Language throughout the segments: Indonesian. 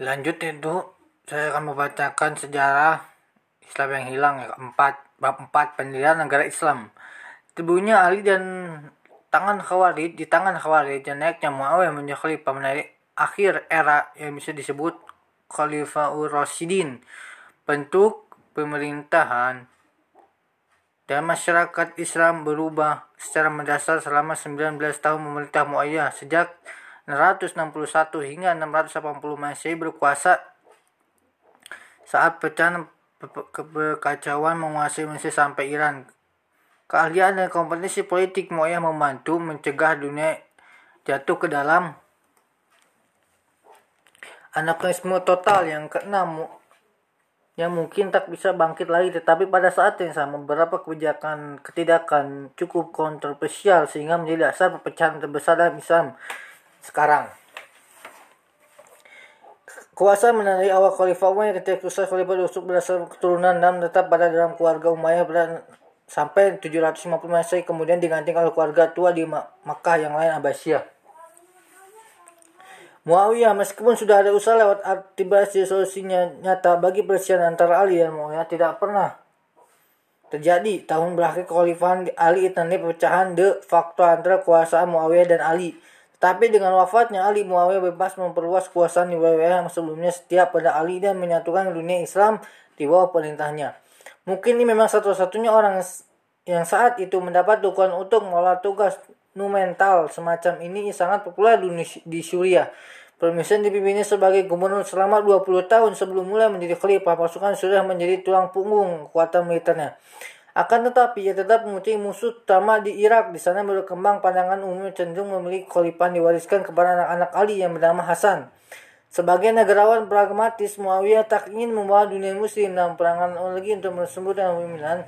Lanjut itu saya akan membacakan sejarah Islam yang hilang ya keempat bab 4 pendirian negara Islam. Tibunya Ali dan tangan Khawarij di tangan Khawarij dan naiknya Muawiyah menjadi khalifah akhir era yang bisa disebut Khalifaur Rasyidin. Bentuk pemerintahan dan masyarakat Islam berubah secara mendasar selama 19 tahun memerintah Muawiyah sejak 661 hingga 680 Masehi berkuasa saat pecahan kekacauan menguasai Mesir sampai Iran. Keahlian dan kompetisi politik Muawiyah membantu mencegah dunia jatuh ke dalam anakronisme total yang keenam yang mungkin tak bisa bangkit lagi tetapi pada saat yang sama beberapa kebijakan ketidakan cukup kontroversial sehingga menjadi dasar perpecahan terbesar dalam Islam sekarang. Kuasa menandai awal Khalifah Umayyah ketika Kusai Khalifah Yusuf berasal keturunan dan tetap pada dalam keluarga Umayyah ber sampai 750 Masehi kemudian digantikan oleh keluarga tua di Makkah yang lain Abbasiyah. Muawiyah meskipun sudah ada usaha lewat artibasi solusinya nyata bagi perselisihan antara Ali dan Muawiyah tidak pernah terjadi tahun berakhir kekhalifahan Ali tanda pecahan de facto antara kuasa Muawiyah dan Ali tapi dengan wafatnya Ali Muawiyah bebas memperluas kuasaan di wilayah yang sebelumnya setiap pada Ali dan menyatukan dunia Islam di bawah perintahnya. Mungkin ini memang satu-satunya orang yang saat itu mendapat dukungan untuk mengolah tugas numental semacam ini sangat populer di Suriah. Permisan dipimpinnya sebagai gubernur selama 20 tahun sebelum mulai menjadi khalifah. Pasukan sudah menjadi tulang punggung kekuatan militernya. Akan tetapi ia tetap memiliki musuh utama di Irak. Di sana berkembang pandangan umum cenderung memiliki khalifah diwariskan kepada anak-anak Ali yang bernama Hasan. Sebagai negarawan pragmatis, Muawiyah tak ingin membawa dunia muslim dalam perangan lagi untuk bersembunyi dalam pemilihan.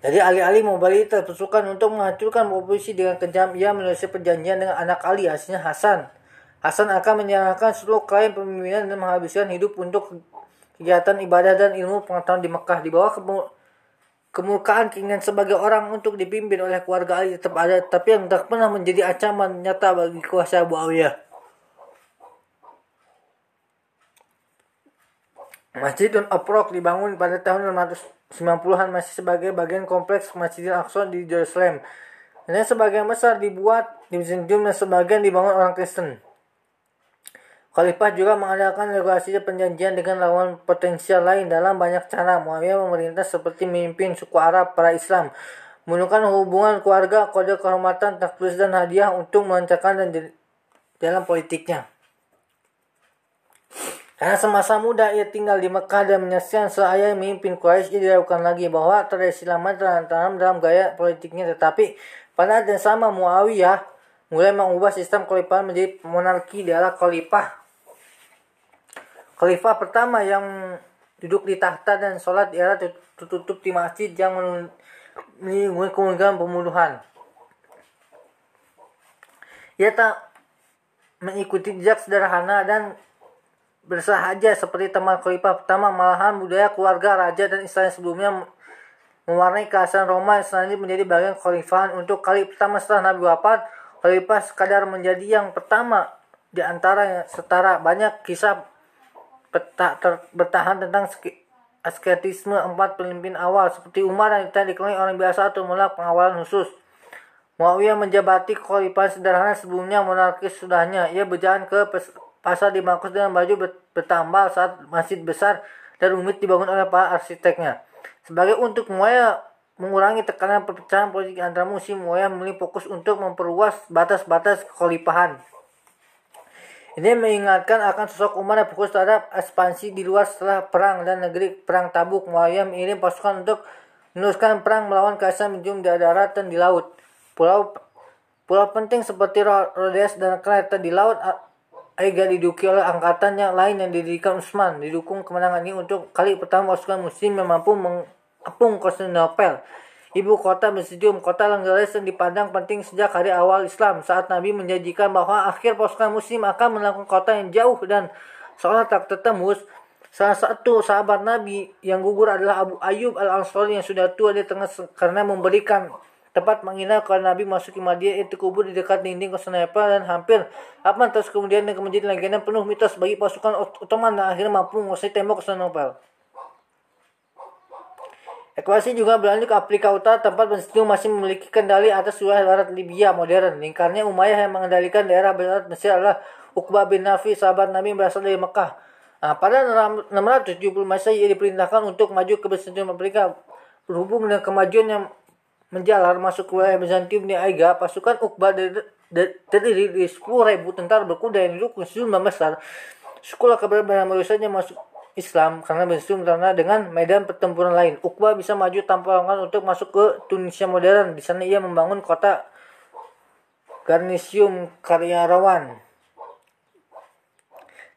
Jadi alih-alih membalik terpasukan untuk menghancurkan oposisi dengan kejam, ia menulis perjanjian dengan anak Ali, hasilnya Hasan. Hasan akan menyerahkan seluruh klaim pemimpinan dan menghabiskan hidup untuk kegiatan ibadah dan ilmu pengetahuan di Mekah di bawah Kemurkaan keinginan sebagai orang untuk dipimpin oleh keluarga Ali tetap ada, tapi yang tak pernah menjadi ancaman nyata bagi kuasa Muawiyah. Masjidun Aprok dibangun pada tahun 690-an masih sebagai bagian kompleks Masjidil Aqsa di Jerusalem. Dan sebagian besar dibuat di dan sebagian dibangun orang Kristen. Khalifah juga mengadakan negosiasi perjanjian dengan lawan potensial lain dalam banyak cara. Muawiyah memerintah seperti memimpin suku Arab para Islam, menunjukkan hubungan keluarga, kode kehormatan, taklis dan hadiah untuk melancarkan dan dalam politiknya. Karena semasa muda ia tinggal di Mekah dan menyaksikan seayah memimpin Quraisy ia diragukan lagi bahwa tradisi lama tertanam dalam gaya politiknya tetapi pada yang sama Muawiyah mulai mengubah sistem khalifah menjadi monarki di ala khalifah Khalifah pertama yang duduk di tahta dan sholat di era tertutup di masjid yang menimbulkan kemungkinan pembunuhan. Ia tak mengikuti jejak sederhana dan bersahaja seperti teman khalifah pertama malahan budaya keluarga raja dan istana sebelumnya mewarnai keasaran Roma selanjutnya menjadi bagian khalifahan untuk kali pertama setelah Nabi wafat khalifah sekadar menjadi yang pertama di antara yang setara banyak kisah peta, ter, bertahan tentang asketisme empat pemimpin awal seperti Umar yang tidak dikenali orang biasa atau mulai pengawalan khusus. Muawiyah menjabati kekhalifahan sederhana sebelumnya monarkis sudahnya. Ia berjalan ke pasar di Markus dengan baju bertambal saat masjid besar dan rumit dibangun oleh para arsiteknya. Sebagai untuk Muawiyah mengurangi tekanan perpecahan politik antara musim, Muawiyah memilih fokus untuk memperluas batas-batas kekhalifahan. Ini mengingatkan akan sosok Umar yang fokus terhadap ekspansi di luar setelah perang dan negeri perang Tabuk. Muawiyah mengirim pasukan untuk meneruskan perang melawan Kaisar Minjum di darat dan di laut. Pulau pulau penting seperti Rhodes dan Kreta di laut Aiga diduki oleh angkatan yang lain yang didirikan Utsman. Didukung kemenangan ini untuk kali pertama pasukan muslim yang mampu mengepung Konstantinopel. Ibu kota Mesjidum, kota legendaris di dipandang penting sejak hari awal Islam saat Nabi menjanjikan bahwa akhir pasukan muslim akan melakukan kota yang jauh dan seolah tak tertembus. Salah satu sahabat Nabi yang gugur adalah Abu Ayyub al-Ansari yang sudah tua di tengah karena memberikan tempat menginap kalau Nabi masuk ke Madinah itu kubur di dekat dinding Konstantinopel dan hampir apa terus kemudian yang menjadi legenda penuh mitos bagi pasukan Ottoman dan akhirnya mampu menguasai tembok Konstantinopel. Ekwasi juga berlanjut ke Afrika Utara tempat Mesir masih memiliki kendali atas wilayah barat Libya modern. Lingkarnya Umayyah yang mengendalikan daerah barat Mesir adalah Uqbah bin Nafi, sahabat Nabi berasal dari Mekah. Nah, pada 670 Masehi ia diperintahkan untuk maju ke Bizantium Afrika berhubung dengan kemajuan yang menjalar masuk ke wilayah Bizantium di Aiga, pasukan Uqbah terdiri dari 10.000 tentara berkuda yang didukung sejumlah besar. Sekolah keberadaan saja masuk Islam karena Bizantium karena dengan medan pertempuran lain. Uqbah bisa maju tanpa halangan untuk masuk ke Tunisia modern. Di sana ia membangun kota Garnisium Karyarawan.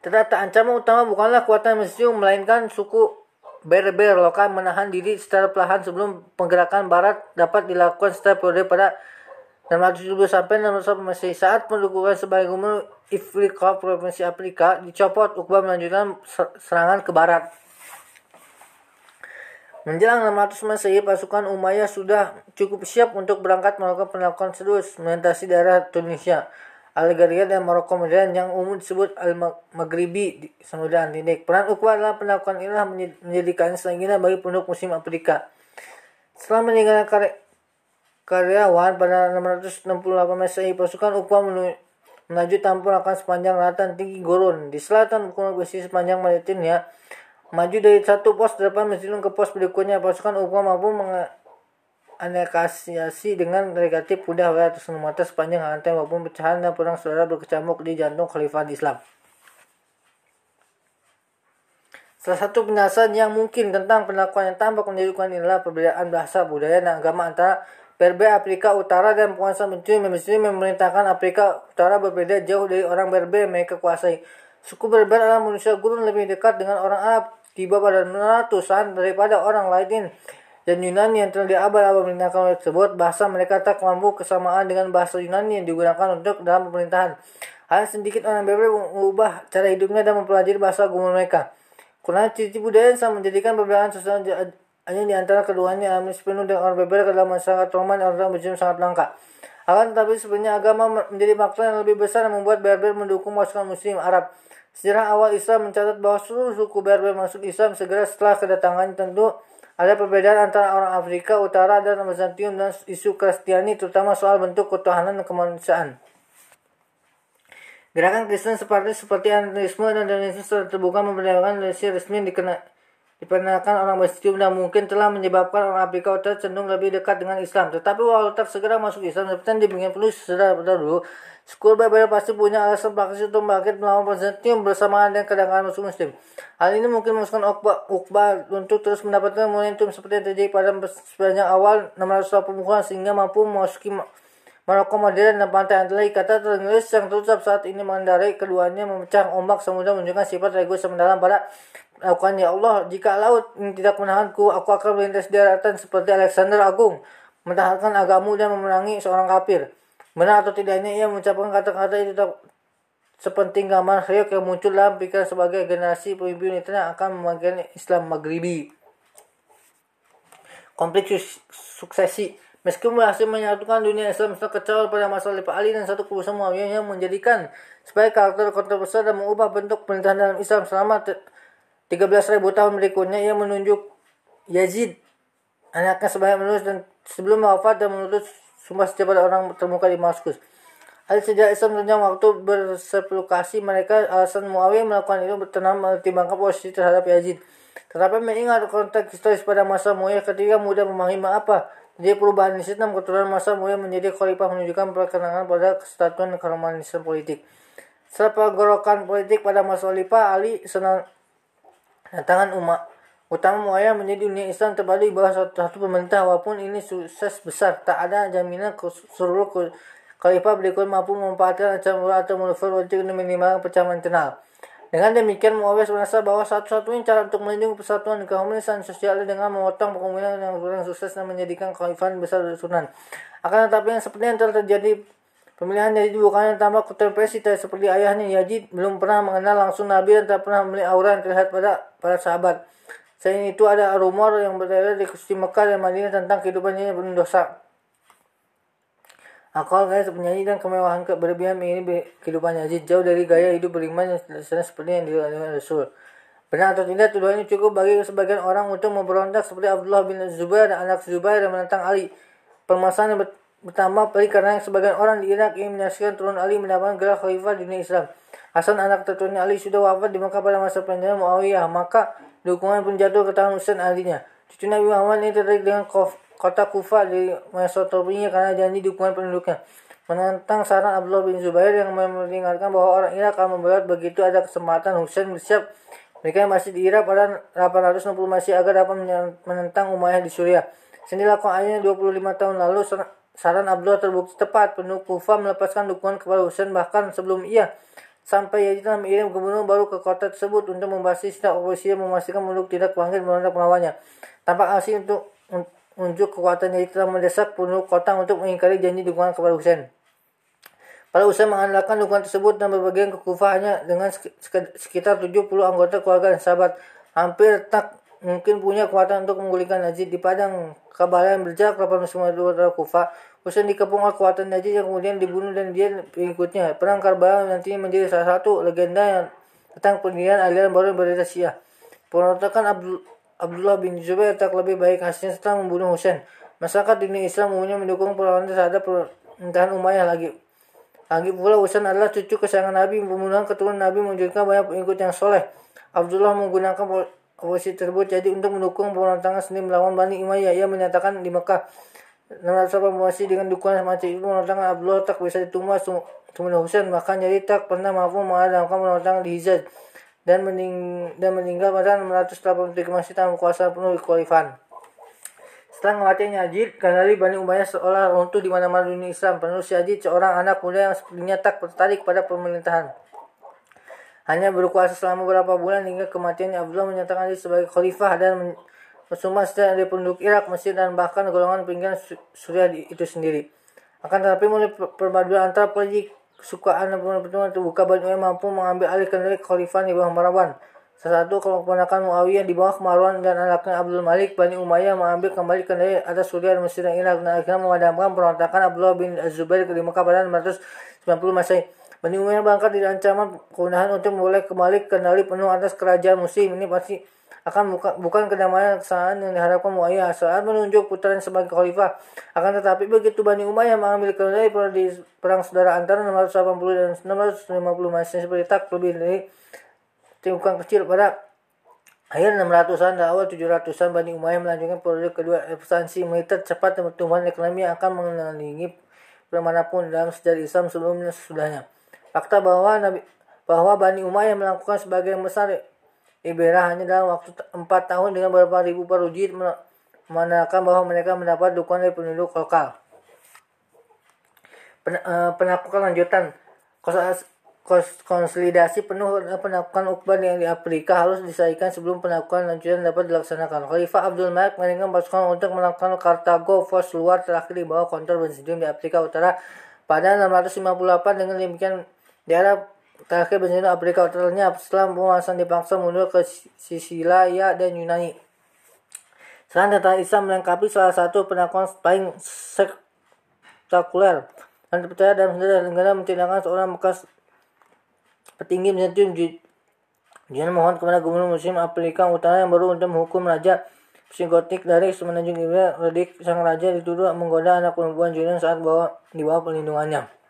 Tetapi ancaman utama bukanlah kekuatan Bizantium melainkan suku Berber lokal menahan diri secara perlahan sebelum penggerakan barat dapat dilakukan setelah periode pada 670 sampai 600 masih saat pendukungan sebagai gubernur Ifrika provinsi Afrika dicopot Uqbah melanjutkan serangan ke barat. Menjelang 600 Masehi, pasukan Umayyah sudah cukup siap untuk berangkat melakukan penaklukan sedus melintasi daerah Tunisia. Algeria dan Maroko modern yang umum disebut Al-Maghribi di Samudra Atlantik. Peran Uqbah dalam penaklukan inilah menjadikan selengginan bagi penduduk musim Afrika. Setelah meninggalkan karyawan pada 668 Masehi, pasukan Uqbah melaju tampur akan sepanjang lautan tinggi Goron. Di selatan Gunung besi sepanjang Mauritania, maju dari satu pos depan Mesir ke pos berikutnya, pasukan Uqbah mampu anekasiasi dengan negatif mudah wilayah mata sepanjang rantai maupun pecahan dan perang saudara berkecamuk di jantung khalifah Islam. Salah satu penjelasan yang mungkin tentang pengakuan yang tampak menunjukkan inilah perbedaan bahasa, budaya, dan agama antara Berber Afrika Utara dan penguasa mencuri Mesir memerintahkan Afrika Utara berbeda jauh dari orang Berber yang mereka kuasai. Suku Berber adalah manusia gurun lebih dekat dengan orang Arab tiba pada ratusan daripada orang lain dan Yunani yang telah diabal-abal pemerintahan tersebut, bahasa mereka tak mampu kesamaan dengan bahasa Yunani yang digunakan untuk dalam pemerintahan. Hanya sedikit orang Berber mengubah cara hidupnya dan mempelajari bahasa gumul mereka. Kurang ciri budaya yang menjadikan perbedaan sosial hanya di antara keduanya Amis penuh dengan orang Berber adalah masyarakat Roman yang orang berjumlah sangat langka. Akan tetapi sebenarnya agama menjadi faktor yang lebih besar yang membuat Berber mendukung pasukan muslim Arab. Sejarah awal Islam mencatat bahwa seluruh suku Berber masuk Islam segera setelah kedatangan tentu ada perbedaan antara orang Afrika Utara dan Bizantium dan isu Kristiani, terutama soal bentuk ketuhanan dan kemanusiaan. Gerakan Kristen seperti seperti anarkisme dan Darwinisme terbuka memperdayakan relasi resmi dikena, diperkenalkan orang dan mungkin telah menyebabkan orang Afrika Utara cenderung lebih dekat dengan Islam. Tetapi walau tak segera masuk Islam, seperti yang dibikin perlu sedar dulu, Skul Babel pasti punya alasan praktis untuk bangkit melawan Bizantium bersamaan dengan kedatangan musuh muslim. Hal ini mungkin memasukkan Uqbah, untuk terus mendapatkan momentum seperti yang terjadi pada sepanjang awal 600 pemukulan sehingga mampu memasuki Maroko modern dan pantai Antilai kata tertulis yang terucap saat ini mengendarai keduanya memecah ombak samudra menunjukkan sifat regu semendalam pada lakukan ya Allah jika laut tidak menahanku aku akan melintas daratan seperti Alexander Agung mentahankan agamu dan memenangi seorang kafir Benar atau tidaknya ia mengucapkan kata-kata itu tak sepenting gambar reok yang muncul dalam pikiran sebagai generasi pemimpin yang akan memanggil Islam Maghribi. Konflik suksesi Meskipun berhasil menyatukan dunia Islam setelah kecewa pada masa Khalifah Ali dan satu kubusan Muawiyah yang menjadikan sebagai karakter kontroversial dan mengubah bentuk pemerintahan dalam Islam selama 13.000 tahun berikutnya ia menunjuk Yazid anaknya sebagai menulis dan sebelum wafat dan menulis sumpah setiap orang termuka di Damaskus. Ada sejak Islam tentang waktu bersepulkasi mereka alasan Muawiyah melakukan itu bertenang mempertimbangkan posisi terhadap Yazid. Tetapi mengingat konteks historis pada masa Muawiyah ketika muda memahami apa jadi perubahan sistem keturunan masa Muawiyah menjadi khalifah menunjukkan perkenangan pada kesatuan keharmonisan politik. Setelah pergerakan politik pada masa Khalifah Ali senang tangan umat Utama Muaya menjadi dunia Islam terbalik di bawah satu, satu pemerintah walaupun ini sukses besar. Tak ada jaminan seluruh khalifah berikut mampu memanfaatkan ancaman atau munafir untuk minimal pecahan internal. Dengan demikian Muawiyah merasa bahwa satu-satunya cara untuk melindungi persatuan dan keharmonisan sosial dengan memotong kepemimpinan yang kurang sukses dan menjadikan khalifah besar Sunan. Akan tetapi yang seperti yang telah terjadi Pemilihan Yazid bukannya tambah kontroversi seperti ayahnya Yazid belum pernah mengenal langsung Nabi dan tak pernah melihat aura yang terlihat pada para sahabat. Selain itu ada rumor yang beredar di Mekah dan Madinah tentang kehidupannya yang penuh dosa. Alkohol, gaya penyanyi dan kemewahan ke berlebihan ini kehidupan Yazid jauh dari gaya hidup beriman yang sederhana seperti yang dilakukan Rasul. Benar atau tidak, tuduhan ini cukup bagi sebagian orang untuk memberontak seperti Abdullah bin Zubair dan anak Zubair dan menentang Ali. Permasalahan yang bertambah pelik karena sebagian orang di Irak ingin menyaksikan turun Ali mendapatkan gelar khalifah di dunia Islam. Hasan anak tertuanya Ali sudah wafat di Mekah pada masa penjajahan Muawiyah, maka dukungan pun jatuh ke tangan Husain alinya. Cucu Nabi Muhammad ini tertarik dengan kota Kufa di Mesopotamia karena janji dukungan penduduknya. Menentang saran Abdullah bin Zubair yang memperingatkan bahwa orang Irak akan memberat begitu ada kesempatan Husain bersiap mereka yang masih di Irak pada 860 masih agar dapat menentang Umayyah di Suriah. Sini lakukan 25 tahun lalu saran Abdullah terbukti tepat. Penuh Kufa melepaskan dukungan kepada Husain bahkan sebelum ia sampai Yazid telah mengirim gubernur baru ke kota tersebut untuk membahas setiap oposisi memastikan penduduk tidak bangkit merontak melawannya. Tampak asli untuk unjuk kekuatan yang telah mendesak penduduk kota untuk mengingkari janji dukungan kepada Husain. Para Husain mengandalkan dukungan tersebut dan berbagian ke Kufah hanya dengan sekitar 70 anggota keluarga dan sahabat. Hampir tak mungkin punya kekuatan untuk menggulingkan Najib di padang kabalan yang berjarak 85 km Kufah. Husain dikepung kekuatan Najib yang kemudian dibunuh dan dia pengikutnya. Perang Karbala nantinya menjadi salah satu legenda yang tentang pendirian aliran baru berbeda Syiah. Pemberontakan Abdul Abdullah bin Zubair tak lebih baik hasilnya setelah membunuh Husain. Masyarakat dunia Islam umumnya mendukung perlawanan terhadap pemerintahan Umayyah lagi. Lagi pula Husain adalah cucu kesayangan Nabi, pembunuhan keturunan Nabi menunjukkan banyak pengikut yang soleh. Abdullah menggunakan posisi tersebut jadi untuk mendukung pemberontakan sendiri melawan Bani Umayyah. Ia menyatakan di Mekah 600 masih dengan dukungan semacam itu pemberontakan Abdullah tak bisa ditumbas semuanya Husain bahkan jadi tak pernah mampu mengalahkan pemberontakan di Hijaz dan, mening dan meninggal pada 683 masih tanpa kuasa penuh kekhalifahan. Setelah kematian Yazid, Kanali Bani Umayyah seolah runtuh di mana-mana dunia Islam. Penulis Yazid seorang anak muda yang sepertinya tak tertarik pada pemerintahan. Hanya berkuasa selama beberapa bulan hingga kematiannya Abdullah menyatakan diri sebagai khalifah dan bersumpah setia dari penduduk Irak, Mesir, dan bahkan golongan pinggiran Suriah itu sendiri. Akan tetapi mulai perpaduan antara kesukaan dan pertemuan terbuka Bani Umayyah mampu mengambil alih kendali khalifah di bawah Marwan. Salah satu keponakan Muawiyah di bawah Marwan dan anaknya Abdul Malik Bani Umayyah mengambil kembali kendali atas Suriah dan Mesir dan Irak dan akhirnya memadamkan pemberontakan Abdullah bin Az-Zubair ke Mekah pada 690 Masehi. Bani Umayyah bangkit dari ancaman kemudahan untuk memulai kembali kendali penuh atas kerajaan muslim. Ini pasti akan bukan, bukan kedamaian kesalahan yang diharapkan Muayyah saat menunjuk putranya sebagai khalifah. Akan tetapi begitu Bani Umayyah mengambil kendali di perang saudara antara 680 dan 650 Masehi seperti tak lebih dari timukan kecil pada akhir 600-an dan awal 700-an Bani Umayyah melanjutkan periode kedua ekspansi militer cepat dan pertumbuhan ekonomi akan mengenali di mana pun dalam sejarah Islam sebelumnya sesudahnya. Fakta bahwa Nabi bahwa Bani Umayyah melakukan sebagian besar Ibera hanya dalam waktu 4 tahun dengan beberapa ribu perujit menandakan bahwa mereka mendapat dukungan dari penduduk lokal. Pen, uh, penaklukan lanjutan konsolidasi penuh penaklukan Uqbah yang di Afrika harus diselesaikan sebelum penaklukan lanjutan dapat dilaksanakan. Khalifah Abdul Malik mengirimkan pasukan untuk melakukan Kartago Fos luar terakhir di bawah kontrol Byzantium di Afrika Utara pada 658 dengan demikian daerah terakhir bersenjata Afrika Utaranya setelah penguasaan dipaksa mundur ke Sisilia dan Yunani. Selain tentang Islam melengkapi salah satu penaklukan paling spektakuler dan dipercaya dalam sejarah negara mentindakan seorang bekas petinggi Byzantium dia mohon kepada gubernur muslim Afrika Utara yang baru untuk menghukum raja psikotik dari semenanjung Iberia Redik sang raja dituduh menggoda anak perempuan Julian saat bawa di bawah perlindungannya.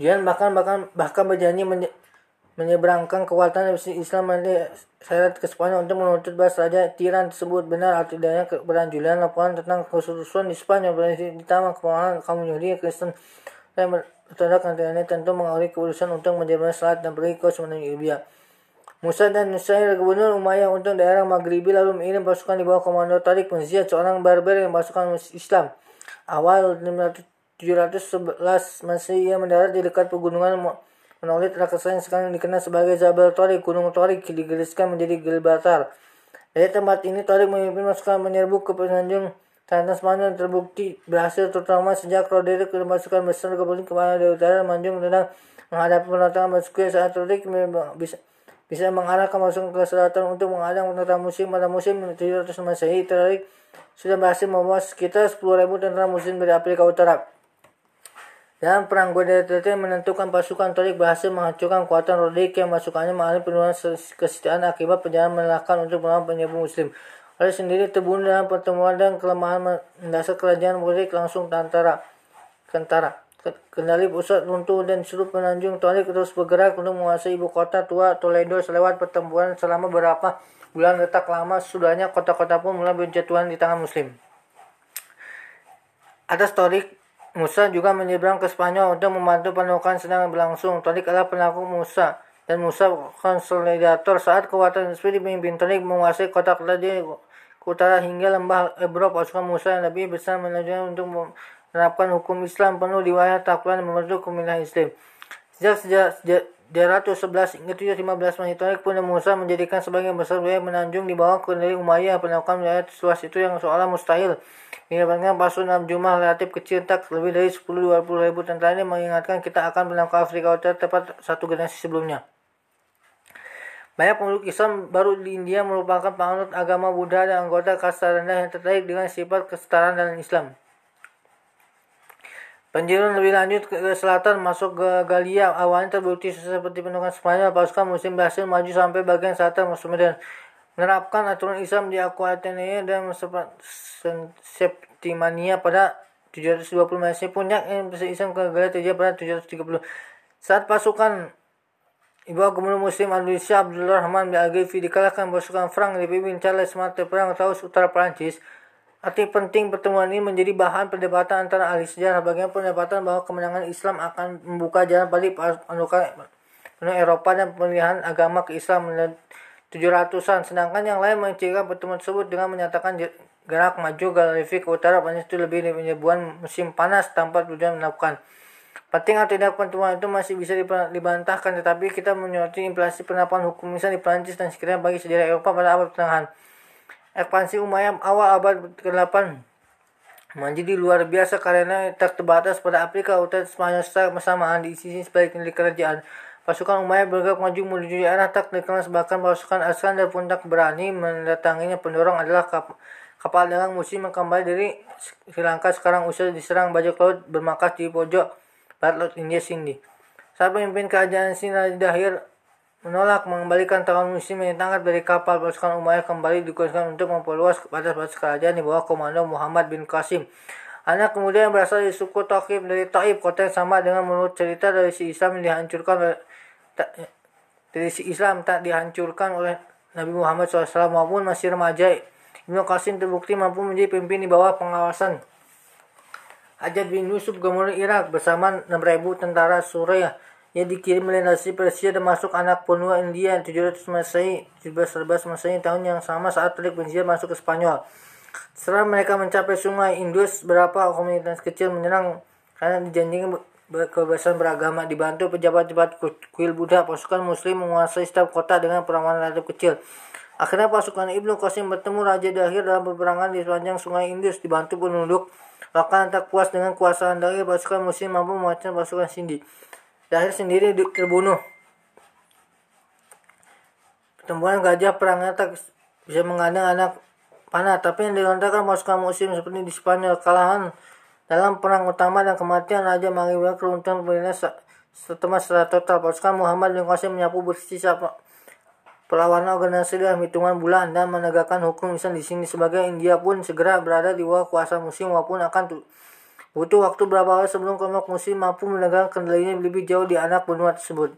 Jian bahkan bahkan bahkan berjanji menye, menyeberangkan kekuatan Islam menjadi syarat ke Spanyol untuk menuntut bahas Raja Tiran tersebut benar atau tidaknya keberadaan Julian laporan tentang kesusuan di Spanyol ditambah kemauan kaum Yahudi Kristen dan bertanda kantinanya tentu mengawali keputusan untuk menjadi salat dan pergi ke semenanjung Libya. Musa dan Nusair gubernur Umayyah untuk daerah Maghribi lalu mengirim pasukan di bawah komando Tariq bin Ziyad seorang barbar yang pasukan Islam. Awal 711 masih ia mendarat di dekat pegunungan Monolith raksasa yang sekarang dikenal sebagai Jabal Tariq. Gunung Tariq digeliskan menjadi Gilbatar. Dari tempat ini Tariq memimpin pasukan menyerbu ke penanjung Tanah Spanyol terbukti berhasil terutama sejak Roderick dan pasukan besar gabungan kepala dari utara Manjung sedang menghadapi penentangan Basque saat Roderick bisa bisa mengarahkan pasukan ke selatan untuk menghadang tentara musim pada musim 700 Masehi. Tariq sudah berhasil membawa sekitar 10.000 tentara muslim dari Afrika Utara. Dalam perang Guadalajara menentukan pasukan Torik berhasil menghancurkan kekuatan Rodik yang masukannya mengalami penurunan kesetiaan akibat perjalanan melelahkan untuk melawan penyerbu muslim. Oleh sendiri terbunuh dalam pertemuan dan kelemahan mendasar kerajaan Rodik langsung tentara. Kentara. Kendali pusat runtuh dan seluruh penanjung Torik terus bergerak untuk menguasai ibu kota tua Toledo selewat pertempuran selama beberapa bulan letak lama sudahnya kota-kota pun mulai berjatuhan di tangan muslim. Atas Torik Musa juga menyeberang ke Spanyol untuk membantu pendudukan sedang berlangsung. Torik adalah pelaku Musa dan Musa konsolidator saat kekuatan seperti pemimpin Torik menguasai kota-kota utara hingga lembah Ebro. Pasukan Musa yang lebih besar melanjutkan untuk menerapkan hukum Islam penuh di wilayah takluk dan membentuk komunitas Islam. Sejak sejak, sejak 211 hingga 715 Torik pun Musa menjadikan sebagian besar wilayah menanjung di bawah kendali Umayyah penaklukan wilayah seluas itu yang seolah mustahil. Dibandingkan pasukan jumlah relatif kecil tak lebih dari 10-20 ribu tentara ini mengingatkan kita akan ke Afrika Utara tepat satu generasi sebelumnya. Banyak penduduk Islam baru di India merupakan penganut agama Buddha dan anggota kasta rendah yang tertarik dengan sifat kesetaraan dalam Islam. Penjuruan lebih lanjut ke selatan masuk ke Galia awalnya terbukti seperti pendudukan Spanyol pasukan muslim berhasil maju sampai bagian selatan musim Medan menerapkan aturan Islam di Aquatania dan Septimania pada 720 Masehi. Puncak Islam ke Galia terjadi pada 730 saat pasukan Ibu Gubernur Muslim Indonesia Abdullah Rahman bin dikalahkan pasukan Frank dipimpin Charles Martel perang Taus Utara Prancis Arti penting pertemuan ini menjadi bahan perdebatan antara ahli sejarah. Bagian perdebatan bahwa kemenangan Islam akan membuka jalan balik pasukan Eropa dan pemilihan agama ke Islam 700-an. Sedangkan yang lain mencirikan pertemuan tersebut dengan menyatakan gerak maju Galilei ke utara banyak itu lebih dari musim panas tanpa tujuan melakukan. Penting atau tidak pertemuan itu masih bisa dibantahkan, tetapi kita menyoroti inflasi penerapan hukum misalnya di Prancis dan sekiranya bagi sejarah Eropa pada abad pertengahan. Ekspansi Umayyah awal abad ke-8 menjadi luar biasa karena tak terbatas pada Afrika Utara Spanyol secara bersamaan di sisi sebaliknya di kerajaan. Pasukan Umayyah bergerak maju menuju arah tak dikenal bahkan pasukan Askandar pun tak berani mendatanginya. Pendorong adalah kap kapal dagang musim yang kembali dari Sri Lanka sekarang usai diserang bajak laut bermakas di pojok barat laut India Sindi. Saat pemimpin kerajaan Sina Dahir menolak mengembalikan tahun musim yang ditangkap dari kapal pasukan Umayyah kembali dikuaskan untuk memperluas batas-batas kerajaan di bawah komando Muhammad bin Qasim. Anak kemudian berasal dari suku Taqib dari Taib, kota yang sama dengan menurut cerita dari si Islam yang dihancurkan dari si Islam tak dihancurkan oleh Nabi Muhammad SAW maupun masih remaja. Ibnu Qasim terbukti mampu menjadi pemimpin di bawah pengawasan Hajat bin Yusuf gubernur Irak bersama 6.000 tentara Suriah yang dikirim oleh nasi Persia termasuk anak penua India 700 Masehi 1711 Masehi tahun yang sama saat bin Ziyad masuk ke Spanyol. Setelah mereka mencapai sungai Indus, beberapa komunitas kecil menyerang karena dijanjikan kebebasan beragama dibantu pejabat-pejabat kuil Buddha pasukan muslim menguasai setiap kota dengan perlawanan relatif kecil. Akhirnya pasukan Ibnu Qasim bertemu Raja Dahir dalam peperangan di sepanjang sungai Indus dibantu penduduk. Bahkan tak puas dengan kuasaan Dahir pasukan muslim mampu memecahkan pasukan Sindi Dahir sendiri terbunuh pertempuran gajah perangnya tak bisa mengandang anak panah tapi yang dilontarkan pasukan muslim seperti di Spanyol kalahan dalam perang utama dan kematian Raja mengakibatkan keruntuhan pemerintah setelah setelah total. Pasukan Muhammad bin Qasim menyapu bersisa perlawanan organisasi dalam hitungan bulan dan menegakkan hukum Islam di sini sebagai India pun segera berada di bawah kuasa musim maupun akan butuh waktu berapa hari sebelum kelompok musim mampu menegakkan kendalinya lebih jauh di anak benua tersebut.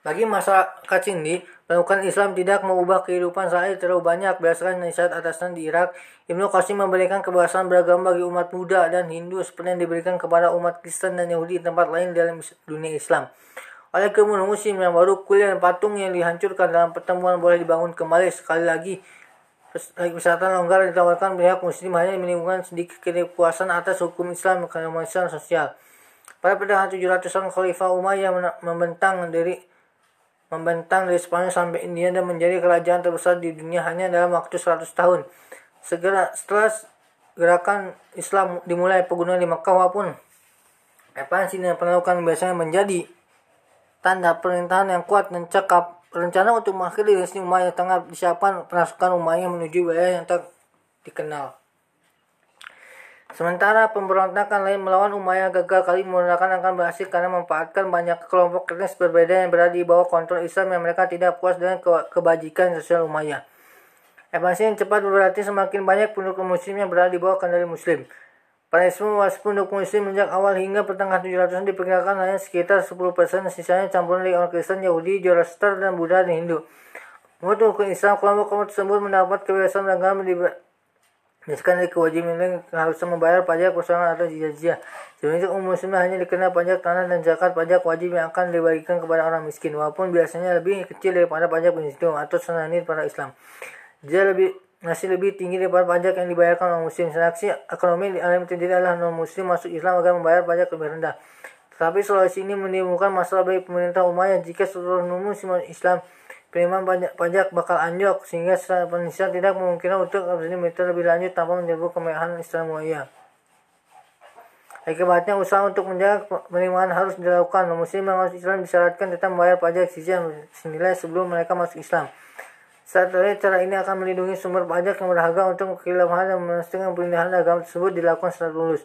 Bagi masyarakat Sindi, Melakukan Islam tidak mengubah kehidupan saya terlalu banyak berdasarkan nasihat atasan di Irak. Ibnu Qasim memberikan kebebasan beragama bagi umat Buddha dan Hindu seperti yang diberikan kepada umat Kristen dan Yahudi di tempat lain dalam dunia Islam. Oleh kemudian musim yang baru, kuliah dan patung yang dihancurkan dalam pertemuan boleh dibangun kembali sekali lagi. Persyaratan longgar ditawarkan pihak muslim hanya menimbulkan sedikit kepuasan atas hukum Islam kemanusiaan sosial. Pada pertengahan 700-an Khalifah Umayyah membentang dari membentang dari Spanyol sampai India dan menjadi kerajaan terbesar di dunia hanya dalam waktu 100 tahun. Segera setelah gerakan Islam dimulai pegunungan di Mekah walaupun ekspansi yang penolakan biasanya menjadi tanda perintahan yang kuat dan cekap. Rencana untuk mengakhiri dinasti Umayyah tengah disiapkan pasukan Umayyah menuju wilayah yang tak dikenal. Sementara pemberontakan lain melawan Umayyah gagal kali menggunakan akan berhasil karena memanfaatkan banyak kelompok etnis berbeda yang berada di bawah kontrol Islam yang mereka tidak puas dengan ke kebajikan sosial Umayyah. Ekspansi yang cepat berarti semakin banyak penduduk muslim yang berada di bawah kendali muslim. Panisme penduduk muslim sejak awal hingga pertengahan 700-an diperkirakan hanya sekitar 10% sisanya campuran dari orang Kristen, Yahudi, Zoroaster, dan Buddha dan Hindu. Menurut hukum Islam, kelompok-kelompok tersebut mendapat kebebasan beragama Misalkan dari kewajiban ini harus membayar pajak perusahaan atau jizyah. Sebenarnya umum muslim hanya dikenal pajak tanah dan zakat pajak wajib yang akan dibagikan kepada orang miskin, walaupun biasanya lebih kecil daripada pajak muslim atau senani pada Islam. Dia lebih masih lebih tinggi daripada pajak yang dibayarkan orang muslim. Seleksi ekonomi di alam sendiri adalah non muslim masuk Islam agar membayar pajak lebih rendah. Tetapi solusi ini menimbulkan masalah bagi pemerintah Umayyah jika seluruh non muslim Islam penerimaan pajak, pajak bakal anjlok sehingga Indonesia tidak memungkinkan untuk militer lebih lanjut tanpa menyerbu kemewahan Islam Muaya. Akibatnya usaha untuk menjaga penerimaan harus dilakukan. Muslim yang masuk Islam disyaratkan tetap membayar pajak sisa senilai sebelum mereka masuk Islam. Saat ini cara ini akan melindungi sumber pajak yang berharga untuk kehilafahan dan memastikan pemindahan agama tersebut dilakukan secara lulus.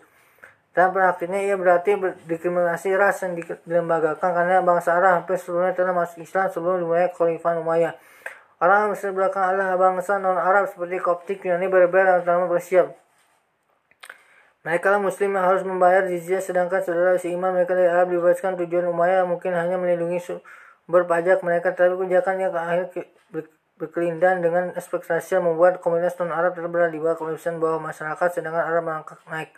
Dan praktiknya ia berarti diskriminasi ras yang dilembagakan karena bangsa Arab hampir seluruhnya telah masuk Islam sebelum dimulai Khalifah Umayyah. Orang Mesir belakang adalah bangsa non-Arab seperti Koptik, Yunani, Berber, dan terlalu bersiap. Mereka muslim yang harus membayar jizyah sedangkan saudara seiman mereka dari Arab dibebaskan tujuan Umayyah mungkin hanya melindungi sumber pajak mereka tapi kebijakan yang akhir berkelindan dengan ekspektasi membuat komunitas non-Arab terberat di bawah kemiskinan bawah masyarakat sedangkan Arab melangkah naik.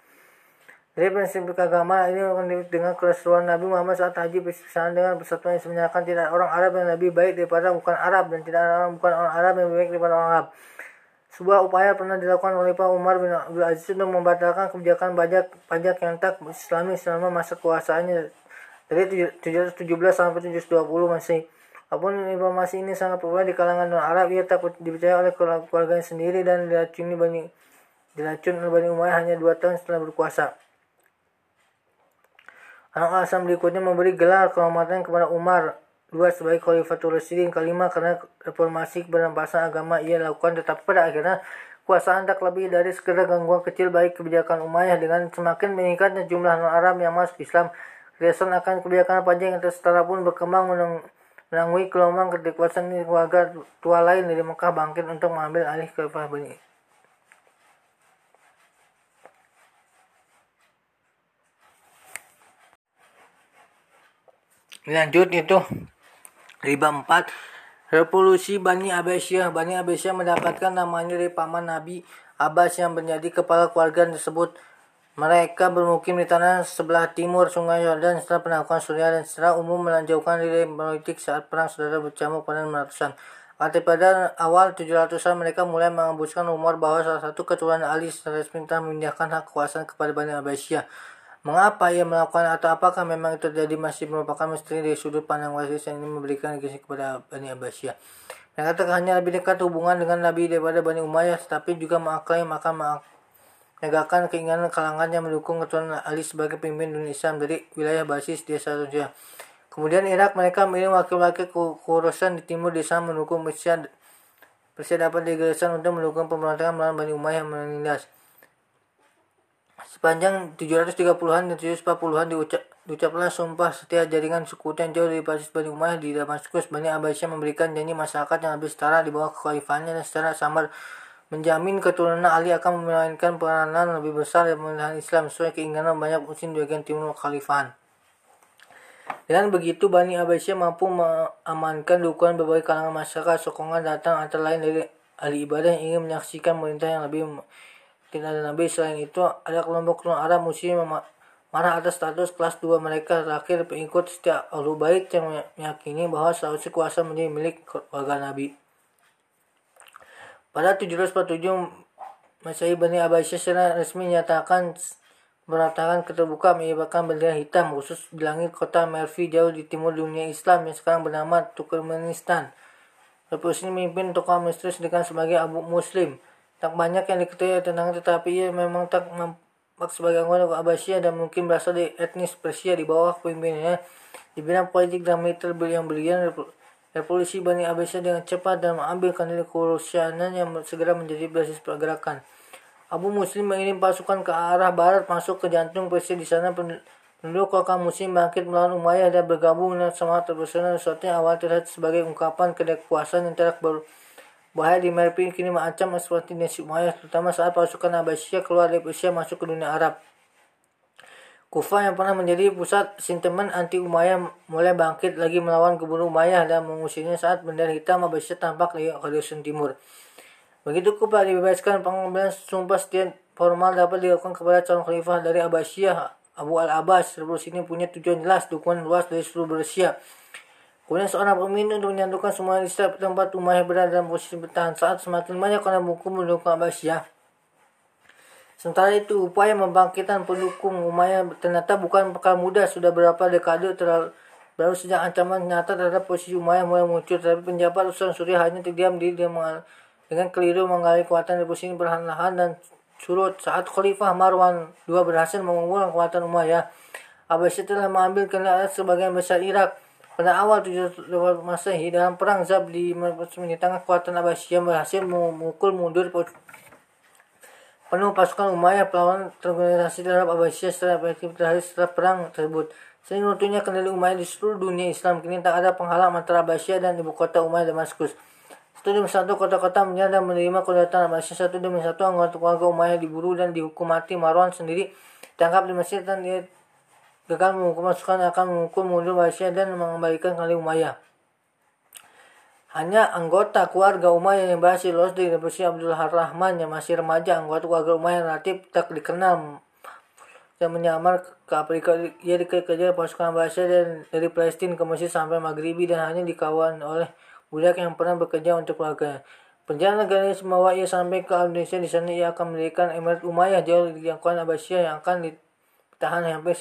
Dari prinsip agama ini dengan keseruan Nabi Muhammad saat haji bersamaan dengan persatuan yang sebenarnya tidak orang Arab yang lebih baik daripada bukan Arab dan tidak orang bukan orang Arab yang lebih baik daripada orang Arab. Sebuah upaya pernah dilakukan oleh Pak Umar bin Abdul Aziz untuk membatalkan kebijakan pajak pajak yang tak Islami selama masa kuasaannya dari 717 sampai 720 masih. Apa pun informasi ini sangat populer di kalangan non Arab, ia tak dipercaya oleh keluarganya sendiri dan diracuni Bani diracun oleh Bani Umayyah hanya dua tahun setelah berkuasa. Anak Asam berikutnya memberi gelar kehormatan kepada Umar. Dua sebagai Khalifatul Rasyidin kelima karena reformasi perampasan agama ia lakukan tetapi pada akhirnya kuasaan tak lebih dari sekedar gangguan kecil baik kebijakan Umayyah dengan semakin meningkatnya jumlah non-Arab yang masuk Islam. Kebiasaan akan kebijakan panjang yang tersetara pun berkembang menangui gelombang kedekuasaan keluarga tua lain dari Mekah bangkit untuk mengambil alih khalifah Bani Lanjut itu riba 4 Revolusi Bani Abbasiyah Bani Abbasiyah mendapatkan namanya dari paman Nabi Abbas yang menjadi kepala keluarga tersebut. Mereka bermukim di tanah sebelah timur Sungai Yordan setelah penaklukan Suriah dan secara umum melanjutkan dari politik saat perang saudara bercamuk pada ratusan. Arti pada awal 700-an mereka mulai mengembuskan rumor bahwa salah satu keturunan Ali resmi telah memindahkan hak kekuasaan kepada Bani Abbasiyah. Mengapa ia melakukan atau apakah memang itu terjadi masih merupakan misteri dari sudut pandang wasis yang ini memberikan kisah kepada Bani Abbasiyah. Mereka hanya lebih dekat hubungan dengan Nabi daripada Bani Umayyah, tetapi juga mengaklaim akan menegakkan keinginan kalangan yang mendukung keturunan Ali sebagai pemimpin dunia Islam dari wilayah basis desa Rusia. Kemudian Irak mereka memilih wakil-wakil kekurusan di timur desa mendukung Persia. Persia dapat digerakkan untuk mendukung pemberontakan melawan Bani Umayyah menindas. Sepanjang 730-an dan 740-an diucap, diucaplah sumpah setia jaringan suku yang jauh dari basis Bani Umayyah di Damaskus. Bani Abbasiyah memberikan janji masyarakat yang lebih setara di bawah kekhalifahannya dan secara samar menjamin keturunan Ali akan memainkan peranan lebih besar dalam pemerintahan Islam sesuai keinginan banyak muslim di bagian timur kekhalifahan. Dengan begitu, Bani Abbasiyah mampu mengamankan dukungan berbagai kalangan masyarakat. Sokongan datang antara lain dari ahli ibadah yang ingin menyaksikan pemerintah yang lebih tidak ada nabi selain itu ada kelompok non Arab muslim marah atas status kelas 2 mereka terakhir pengikut setiap ahlu bait yang meyakini bahwa seharusnya kuasa menjadi milik warga nabi pada 747 Masehi Bani Abbasiyah secara resmi menyatakan beratakan keterbuka menyebabkan bendera hitam khusus di langit kota Mervi jauh di timur dunia Islam yang sekarang bernama Turkmenistan. Revolusi ini memimpin tokoh misterius dengan sebagai Abu Muslim Tak banyak yang diketahui tentang tetapi ia memang tak nampak sebagai anggota Abbasiyah dan mungkin berasal dari etnis Persia di bawah kepemimpinannya di bidang politik dan militer yang brilian revolusi Bani Abbasiyah dengan cepat dan mengambil kendali kerusianan yang segera menjadi basis pergerakan. Abu Muslim mengirim pasukan ke arah barat masuk ke jantung Persia di sana penduduk kota Muslim bangkit melawan Umayyah dan bergabung dengan semangat terbesar sesuatu yang awal terlihat sebagai ungkapan kekuasaan yang tidak bahaya di Merpin kini mengancam seperti dinasti Umayyah terutama saat pasukan Abbasiyah keluar dari Persia masuk ke dunia Arab. Kufah yang pernah menjadi pusat sentimen anti Umayyah mulai bangkit lagi melawan gubernur Umayyah dan mengusirnya saat bendera hitam Abbasiyah tampak di Khawarizm Timur. Begitu Kuba dibebaskan, pengambilan sumpah setia formal dapat dilakukan kepada calon khalifah dari Abbasiyah, Abu al-Abbas. Revolusi ini punya tujuan jelas, dukungan luas dari seluruh Persia. Kemudian seorang pemimpin untuk menyatukan semua di tempat Umayyah berada dalam posisi bertahan saat semakin banyak orang buku mendukung Abbasiyah. Sementara itu, upaya membangkitkan pendukung Umayyah ternyata bukan perkara mudah. Sudah berapa dekade terlalu Baru sejak ancaman nyata terhadap posisi Umayyah mulai muncul, tapi penjabat urusan Suriah hanya terdiam di dia dengan keliru menggali kekuatan pusing perlahan-lahan dan surut saat Khalifah Marwan II berhasil mengumpulkan kekuatan Umayyah. Abbasiyah telah mengambil kendali sebagian besar Irak. Pada awal 700 Masehi dalam perang Zab di kekuatan Abbasiyah berhasil memukul mundur penuh pasukan Umayyah pelawan terorganisasi terhadap Abbasiyah setelah efektif terakhir setelah perang tersebut. Sehingga runtuhnya kendali Umayyah di seluruh dunia Islam kini tak ada penghalang antara Abbasiyah dan ibu kota Umayyah Damaskus. Satu demi satu kota-kota menyadar menerima kedatangan Abbasiyah. Satu demi satu anggota keluarga Umayyah diburu dan dihukum mati. Marwan sendiri tangkap di masjid dan dia gagal menghukum pasukan akan mengukur mundur Abbasiyah dan mengembalikan kali Umayyah. Hanya anggota keluarga Umayyah yang berhasil lolos dari revolusi Abdul Rahman yang masih remaja. Anggota keluarga Umayyah relatif tak dikenal dan menyamar ke Afrika. Ia dikejar pasukan Abbasiyah dan dari Palestina ke Mesir sampai Maghribi dan hanya dikawan oleh budak yang pernah bekerja untuk keluarganya. Perjalanan negara membawa ia sampai ke Indonesia. Di sana ia akan mendirikan Emirat Umayyah jauh di jangkauan Abbasiyah yang akan ditahan sampai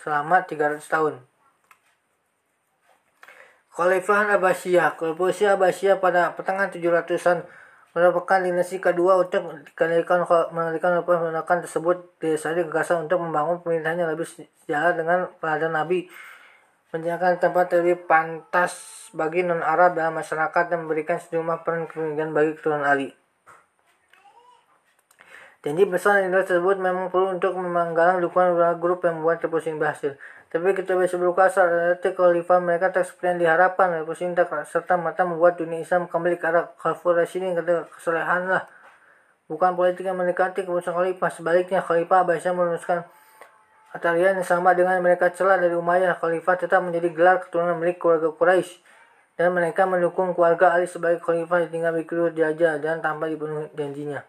selama 300 tahun. Khalifah Abbasiyah Revolusi Abbasiyah pada pertengahan 700-an merupakan dinasti kedua untuk dikendalikan mengendalikan pemerintahan tersebut didasari gagasan untuk membangun pemerintahan yang lebih sejalan dengan peradaban Nabi menyediakan tempat lebih pantas bagi non-Arab dalam masyarakat dan memberikan sejumlah peran kepemimpinan bagi keturunan Ali. Janji besar yang tersebut memang perlu untuk menggalang dukungan beberapa grup yang membuat revolusi berhasil. Tapi kita bisa berkuasa relatif khalifah mereka tak yang diharapkan. Revolusi tak serta mata membuat dunia Islam kembali ke arah khalifah Rasyidin kata kesalehan lah. Bukan politik yang mendekati keputusan khalifah. Sebaliknya khalifah Abbasiyah meneruskan Atalian yang sama dengan mereka celah dari Umayyah, khalifah tetap menjadi gelar keturunan milik keluarga Quraisy dan mereka mendukung keluarga Ali sebagai khalifah tinggal berikut diajar dan tanpa dipenuhi janjinya.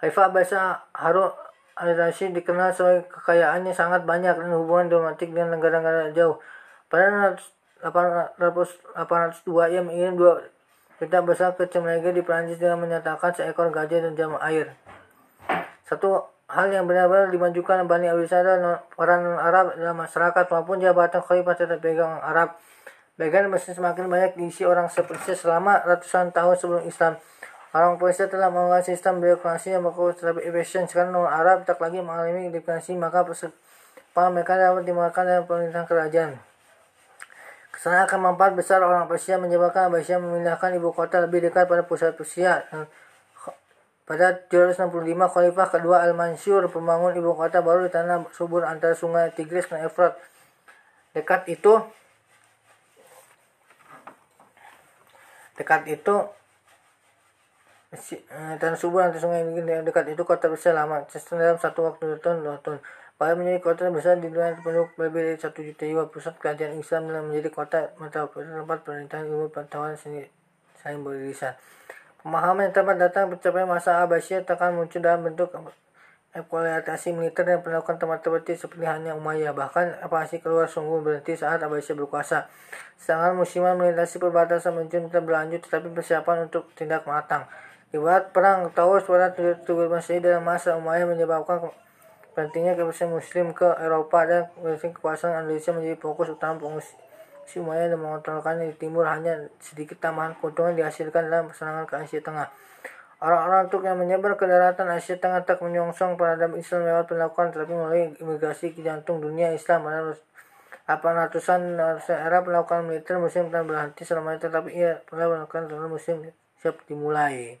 Khalifah Abbasiyah Harun al-Rashid dikenal sebagai kekayaannya sangat banyak dan hubungan diplomatik dengan negara-negara jauh. Pada 802 ia mengirim dua kita besar ke Cemrege di Perancis dengan menyatakan seekor gajah dan jam air. Satu hal yang benar-benar dimajukan Bani Abisada para non-Arab dalam masyarakat maupun jabatan khalifah tetap pegang Arab. Bagian masih semakin banyak diisi orang seperti selama ratusan tahun sebelum Islam. Orang Persia telah menggunakan sistem birokrasi yang bagus terhadap efisien sekarang non Arab tak lagi mengalami birokrasi maka para mereka dapat dimakan dalam pemerintahan kerajaan. Ke sana akan manfaat besar orang Persia menyebabkan Persia memindahkan ibu kota lebih dekat pada pusat Persia pada 765, Khalifah kedua Al-Mansur membangun ibu kota baru di tanah subur antara sungai Tigris dan Efrat. Dekat itu, dekat itu eh, tanah subur antara sungai Tigris dekat itu kota besar lama. Dalam satu waktu tahun dua tahun. Pada menjadi kota besar di dunia penduduk lebih dari satu juta jiwa pusat kerajaan Islam dan menjadi kota metropolitan tempat pemerintahan ilmu pengetahuan seni saling beririsan. Pemahaman yang tepat datang pencapaian masa Abbasiyah akan muncul dalam bentuk eksploitasi militer dan penolakan tempat seperti hanya Umayyah. Bahkan apasi keluar sungguh berhenti saat Abbasiyah berkuasa. Sedangkan musiman melintasi perbatasan muncul berlanjut tetapi persiapan untuk tindak matang. Ibarat perang Taurus pada 7 Masehi dalam masa Umayyah menyebabkan pentingnya kebesaran Muslim ke Eropa dan kekuasaan Indonesia menjadi fokus utama pengungsi si Umayyah dan mengontrolkannya di timur hanya sedikit tambahan keuntungan dihasilkan dalam serangan ke Asia Tengah. Orang-orang Turk yang menyebar ke daratan Asia Tengah tak menyongsong peradaban Islam lewat penolakan tetapi melalui imigrasi ke jantung dunia Islam pada 800-an era melakukan militer muslim telah berhenti selama itu tetapi ia pernah melakukan muslim siap dimulai.